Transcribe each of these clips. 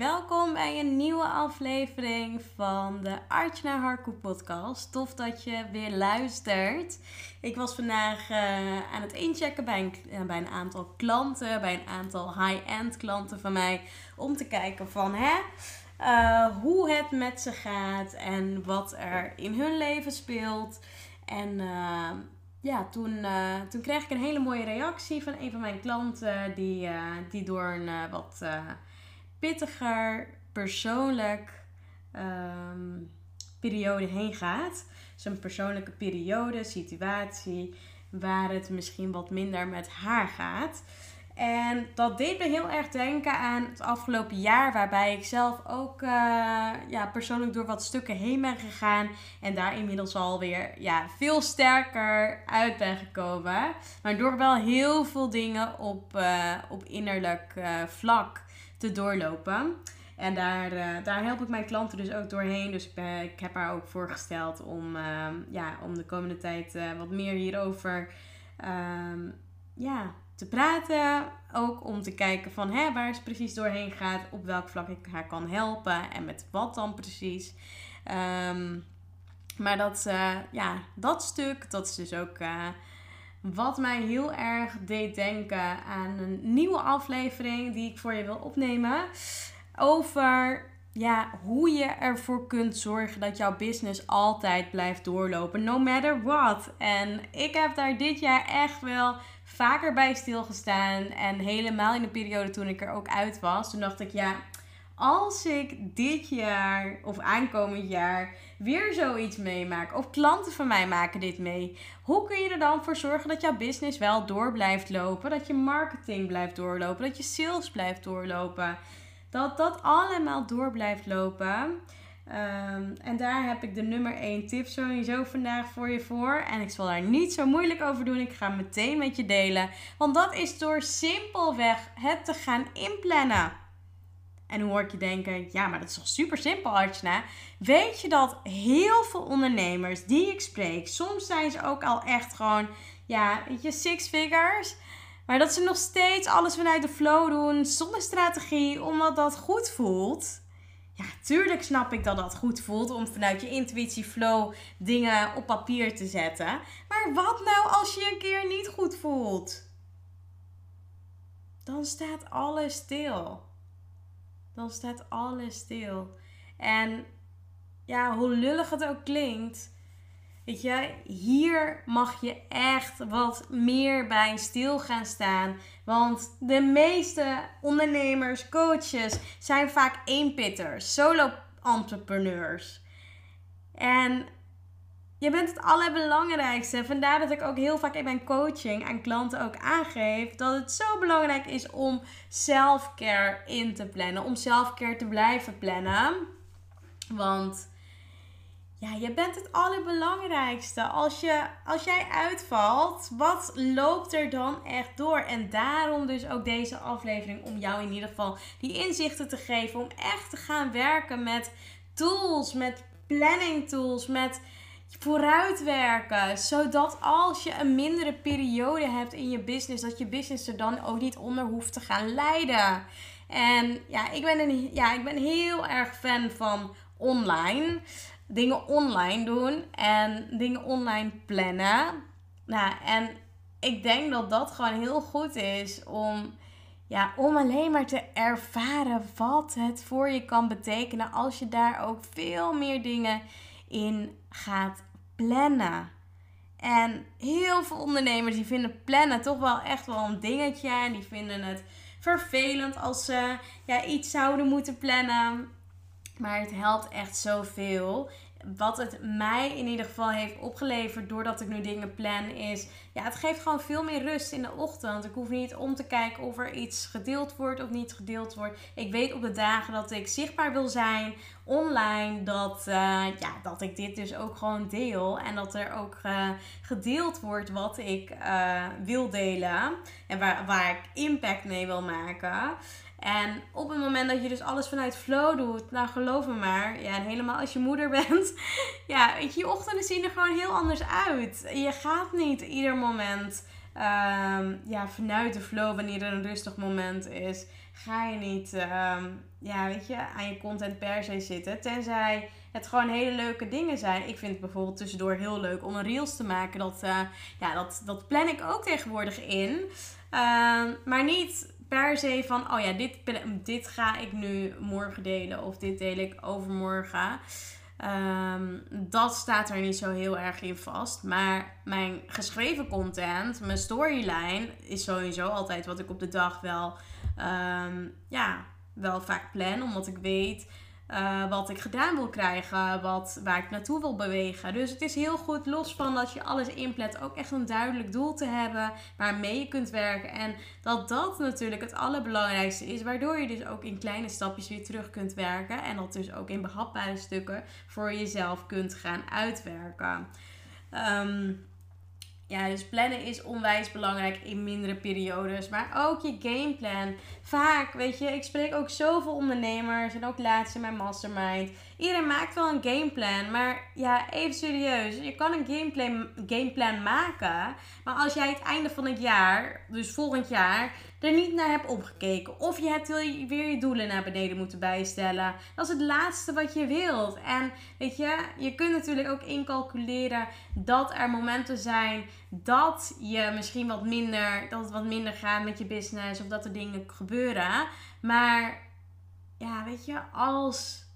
Welkom bij een nieuwe aflevering van de Archana Harkoe podcast. Tof dat je weer luistert. Ik was vandaag eh, aan het inchecken bij een, eh, bij een aantal klanten, bij een aantal high-end klanten van mij, om te kijken van hè, eh, hoe het met ze gaat en wat er in hun leven speelt. En ja, toen, toen kreeg ik een hele mooie reactie van een van mijn klanten die, die door een wat pittiger, persoonlijk ehm, periode heen gaat. Dus een persoonlijke periode, situatie, waar het misschien wat minder met haar gaat. En dat deed me heel erg denken aan het afgelopen jaar, waarbij ik zelf ook uh, ja, persoonlijk door wat stukken heen ben gegaan. En daar inmiddels alweer ja, veel sterker uit ben gekomen. Maar door wel heel veel dingen op, uh, op innerlijk uh, vlak te doorlopen. En daar, daar help ik mijn klanten dus ook doorheen. Dus ik, ik heb haar ook voorgesteld om, ja, om de komende tijd wat meer hierover ehm, ja, te praten. Ook om te kijken van hè, waar ze precies doorheen gaat. Op welk vlak ik haar kan helpen. En met wat dan precies. Um, maar dat, ja, dat stuk, dat is dus ook wat mij heel erg deed denken aan een nieuwe aflevering die ik voor je wil opnemen. Over ja, hoe je ervoor kunt zorgen dat jouw business altijd blijft doorlopen. No matter what. En ik heb daar dit jaar echt wel vaker bij stilgestaan. En helemaal in de periode toen ik er ook uit was. Toen dacht ik, ja, als ik dit jaar of aankomend jaar weer zoiets meemaak, of klanten van mij maken dit mee, hoe kun je er dan voor zorgen dat jouw business wel door blijft lopen, dat je marketing blijft doorlopen, dat je sales blijft doorlopen, dat dat allemaal door blijft lopen? Um, en daar heb ik de nummer 1 tip sowieso vandaag voor je voor. En ik zal daar niet zo moeilijk over doen. Ik ga meteen met je delen. Want dat is door simpelweg het te gaan inplannen. En hoe hoor ik je denken, ja, maar dat is toch super simpel, Archana? Weet je dat heel veel ondernemers die ik spreek, soms zijn ze ook al echt gewoon, ja, weet je, six figures. Maar dat ze nog steeds alles vanuit de flow doen, zonder strategie, omdat dat goed voelt. Ja, tuurlijk snap ik dat dat goed voelt om vanuit je intuïtie flow dingen op papier te zetten. Maar wat nou als je een keer niet goed voelt? Dan staat alles stil dan staat alles stil. En ja, hoe lullig het ook klinkt. Weet je, hier mag je echt wat meer bij stil gaan staan. Want de meeste ondernemers, coaches zijn vaak eenpitters, solo-entrepreneurs. En je bent het allerbelangrijkste. Vandaar dat ik ook heel vaak in mijn coaching aan klanten ook aangeef dat het zo belangrijk is om self-care in te plannen. Om self-care te blijven plannen. Want ja, je bent het allerbelangrijkste. Als, je, als jij uitvalt, wat loopt er dan echt door? En daarom dus ook deze aflevering om jou in ieder geval die inzichten te geven. Om echt te gaan werken met tools, met planning tools, met vooruitwerken. Zodat als je een mindere periode hebt in je business, dat je business er dan ook niet onder hoeft te gaan lijden. En ja, ik ben, een, ja, ik ben heel erg fan van online. Dingen online doen en dingen online plannen. Nou, en ik denk dat dat gewoon heel goed is om, ja, om alleen maar te ervaren wat het voor je kan betekenen als je daar ook veel meer dingen in gaat plannen. En heel veel ondernemers die vinden plannen toch wel echt wel een dingetje. En die vinden het vervelend als ze ja, iets zouden moeten plannen. Maar het helpt echt zoveel. wat het mij in ieder geval heeft opgeleverd doordat ik nu dingen plan is, ja, het geeft gewoon veel meer rust in de ochtend. Ik hoef niet om te kijken of er iets gedeeld wordt of niet gedeeld wordt. Ik weet op de dagen dat ik zichtbaar wil zijn online, dat, uh, ja, dat ik dit dus ook gewoon deel en dat er ook uh, gedeeld wordt wat ik uh, wil delen en waar, waar ik impact mee wil maken. En op het moment dat je dus alles vanuit flow doet, nou geloof me maar, ja, en helemaal als je moeder bent, ja, weet je, je ochtenden zien er gewoon heel anders uit. Je gaat niet ieder moment, um, ja, vanuit de flow, wanneer er een rustig moment is, ga je niet, um, ja, weet je, aan je content per se zitten. Tenzij het gewoon hele leuke dingen zijn. Ik vind het bijvoorbeeld tussendoor heel leuk om een reels te maken. Dat, uh, ja, dat, dat plan ik ook tegenwoordig in. Um, maar niet per se van, oh ja, dit, dit ga ik nu morgen delen of dit deel ik overmorgen. Um, dat staat er niet zo heel erg in vast. Maar mijn geschreven content, mijn storyline, is sowieso altijd wat ik op de dag wel, um, ja, wel vaak plan. Omdat ik weet uh, wat ik gedaan wil krijgen, wat, waar ik naartoe wil bewegen. Dus het is heel goed, los van dat je alles inplet, ook echt een duidelijk doel te hebben waarmee je kunt werken. En dat dat natuurlijk het allerbelangrijkste is, waardoor je dus ook in kleine stapjes weer terug kunt werken. En dat dus ook in behapbare stukken voor jezelf kunt gaan uitwerken. Um, ja, dus plannen is onwijs belangrijk in mindere periodes. Maar ook je gameplan. Vaak, weet je, ik spreek ook zoveel ondernemers en ook laatst in mijn mastermind. Iedereen maakt wel een gameplan. Maar ja, even serieus. Je kan een gameplan, gameplan maken. Maar als jij het einde van het jaar, dus volgend jaar, er niet naar hebt opgekeken. Of je hebt weer je doelen naar beneden moeten bijstellen. Dat is het laatste wat je wilt. En weet je, je kunt natuurlijk ook incalculeren dat er momenten zijn dat je misschien wat minder, dat het wat minder gaat met je business. Of dat er dingen gebeuren. Maar ja, weet je, als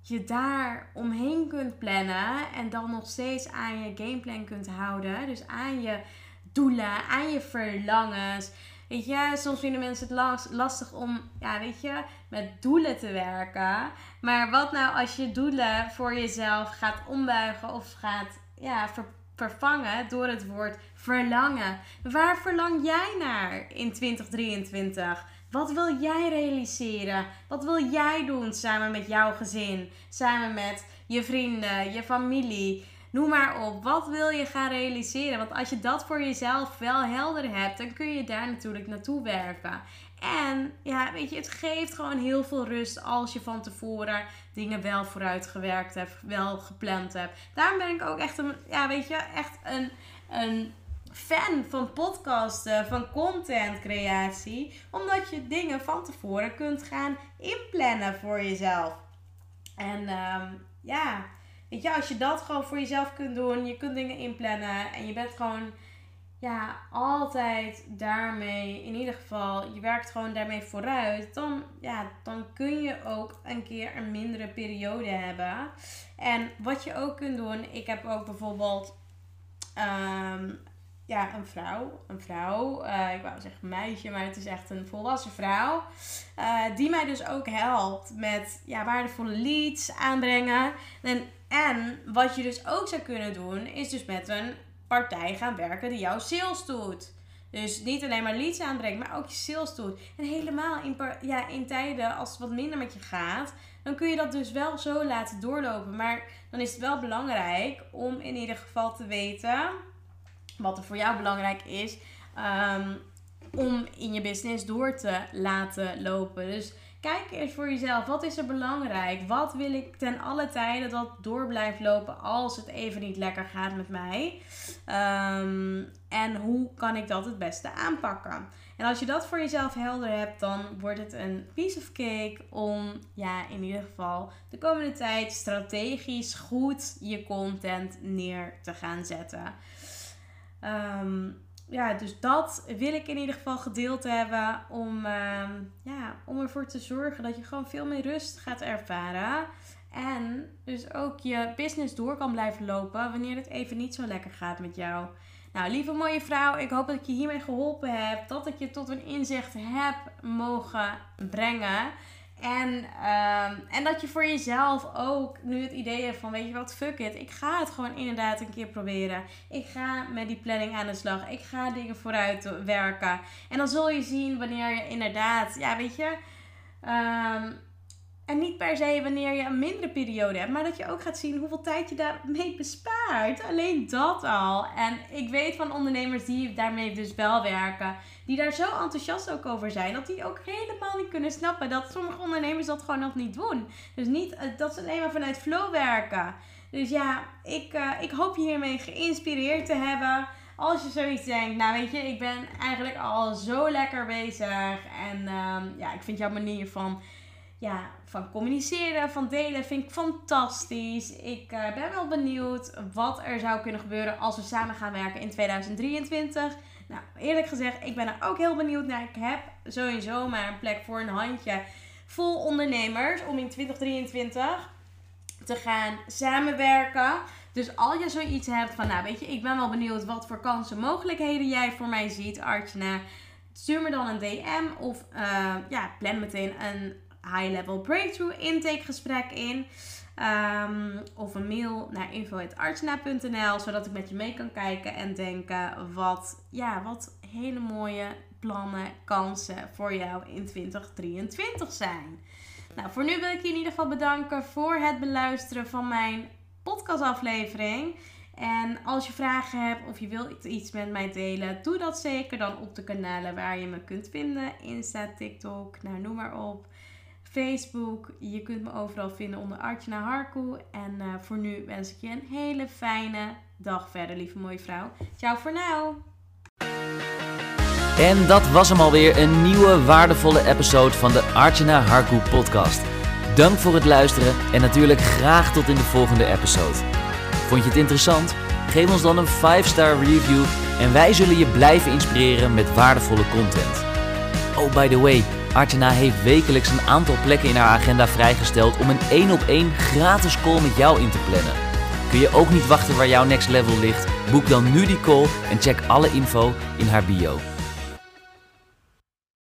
je daar omheen kunt plannen en dan nog steeds aan je gameplan kunt houden. Dus aan je doelen, aan je verlangens. Weet je, soms vinden mensen het lastig om, ja, weet je, met doelen te werken. Maar wat nou als je doelen voor jezelf gaat ombuigen of gaat, ja, vervangen door het woord verlangen? Waar verlang jij naar in 2023? Wat wil jij realiseren? Wat wil jij doen samen met jouw gezin? Samen met je vrienden, je familie? Noem maar op. Wat wil je gaan realiseren? Want als je dat voor jezelf wel helder hebt, dan kun je daar natuurlijk naartoe werken. En ja, weet je, het geeft gewoon heel veel rust als je van tevoren dingen wel vooruit gewerkt hebt, wel gepland hebt. Daarom ben ik ook echt een, ja, weet je, echt een, een fan van podcasten, van content creatie. Omdat je dingen van tevoren kunt gaan inplannen voor jezelf. En um, ja, weet je, als je dat gewoon voor jezelf kunt doen, je kunt dingen inplannen en je bent gewoon ja, altijd daarmee, in ieder geval, je werkt gewoon daarmee vooruit, dan, ja, dan kun je ook een keer een mindere periode hebben. En wat je ook kunt doen, ik heb ook bijvoorbeeld um, ja, een vrouw. Een vrouw. Uh, ik wou zeggen meisje, maar het is echt een volwassen vrouw. Uh, die mij dus ook helpt met ja, waardevolle leads aanbrengen. En, en wat je dus ook zou kunnen doen, is dus met een partij gaan werken die jouw sales doet. Dus niet alleen maar leads aanbrengt, maar ook je sales doet. En helemaal in, ja, in tijden als het wat minder met je gaat, dan kun je dat dus wel zo laten doorlopen. Maar dan is het wel belangrijk om in ieder geval te weten wat er voor jou belangrijk is, um, om in je business door te laten lopen. Dus kijk eens voor jezelf, wat is er belangrijk? Wat wil ik ten alle tijden dat door blijft lopen als het even niet lekker gaat met mij? Um, en hoe kan ik dat het beste aanpakken? En als je dat voor jezelf helder hebt, dan wordt het een piece of cake om, ja, in ieder geval de komende tijd strategisch goed je content neer te gaan zetten. Um, ja, dus dat wil ik in ieder geval gedeeld hebben om, um, ja, om ervoor te zorgen dat je gewoon veel meer rust gaat ervaren. En dus ook je business door kan blijven lopen wanneer het even niet zo lekker gaat met jou. Nou, lieve mooie vrouw, ik hoop dat ik je hiermee geholpen heb. Dat ik je tot een inzicht heb mogen brengen. En, ehm, en dat je voor jezelf ook nu het idee hebt van, weet je wat, fuck it. Ik ga het gewoon inderdaad een keer proberen. Ik ga met die planning aan de slag. Ik ga dingen vooruit werken. En dan zul je zien wanneer je inderdaad, ja, weet je... Ehm, en niet per se wanneer je een mindere periode hebt, maar dat je ook gaat zien hoeveel tijd je daarmee bespaart. Alleen dat al. En ik weet van ondernemers die daarmee dus wel werken, die daar zo enthousiast ook over zijn, dat die ook helemaal niet kunnen snappen dat sommige ondernemers dat gewoon nog niet doen. Dus niet eh, dat ze alleen maar vanuit flow werken. Dus ja, ik, uh, ik hoop je hiermee geïnspireerd te hebben. Als je zoiets denkt, nou weet je, ik ben eigenlijk al zo lekker bezig. En um, ja, ik vind jouw manier van ja, van communiceren, van delen, vind ik fantastisch. Ik uh, ben wel benieuwd wat er zou kunnen gebeuren als we samen gaan werken in 2023. Nou, eerlijk gezegd, ik ben er ook heel benieuwd naar. Ik heb sowieso maar een plek voor een handje vol ondernemers om in 2023 te gaan samenwerken. Dus als je zoiets hebt van, nou weet je, ik ben wel benieuwd wat voor kansen, mogelijkheden jij voor mij ziet, Artjana. Stuur me dan een DM of uh, ja, plan meteen een high-level breakthrough intake gesprek in. Um, of een mail naar info.artsna.nl, zodat ik met je mee kan kijken en denken wat, ja, wat hele mooie plannen, kansen voor jou in 2023 zijn. Nou, voor nu wil ik je in ieder geval bedanken voor het beluisteren van mijn podcastaflevering. En als je vragen hebt of je wilt iets met mij delen, doe dat zeker dan op de kanalen waar je me kunt vinden. Insta, TikTok, nou noem maar op. Facebook. Je kunt me overal vinden onder Artjana Harku. En uh, voor nu wens ik je een hele fijne dag verder, lieve mooie vrouw. Ciao voor nu. En dat was hem alweer, een nieuwe waardevolle episode van de Artjana Harku podcast. Dank voor het luisteren en natuurlijk graag tot in de volgende episode. Vond je het interessant? Geef ons dan een 5-star review en wij zullen je blijven inspireren met waardevolle content. Oh, by the way... Artena heeft wekelijks een aantal plekken in haar agenda vrijgesteld om een 1 op 1 gratis call met jou in te plannen. Kun je ook niet wachten waar jouw next level ligt? Boek dan nu die call en check alle info in haar bio.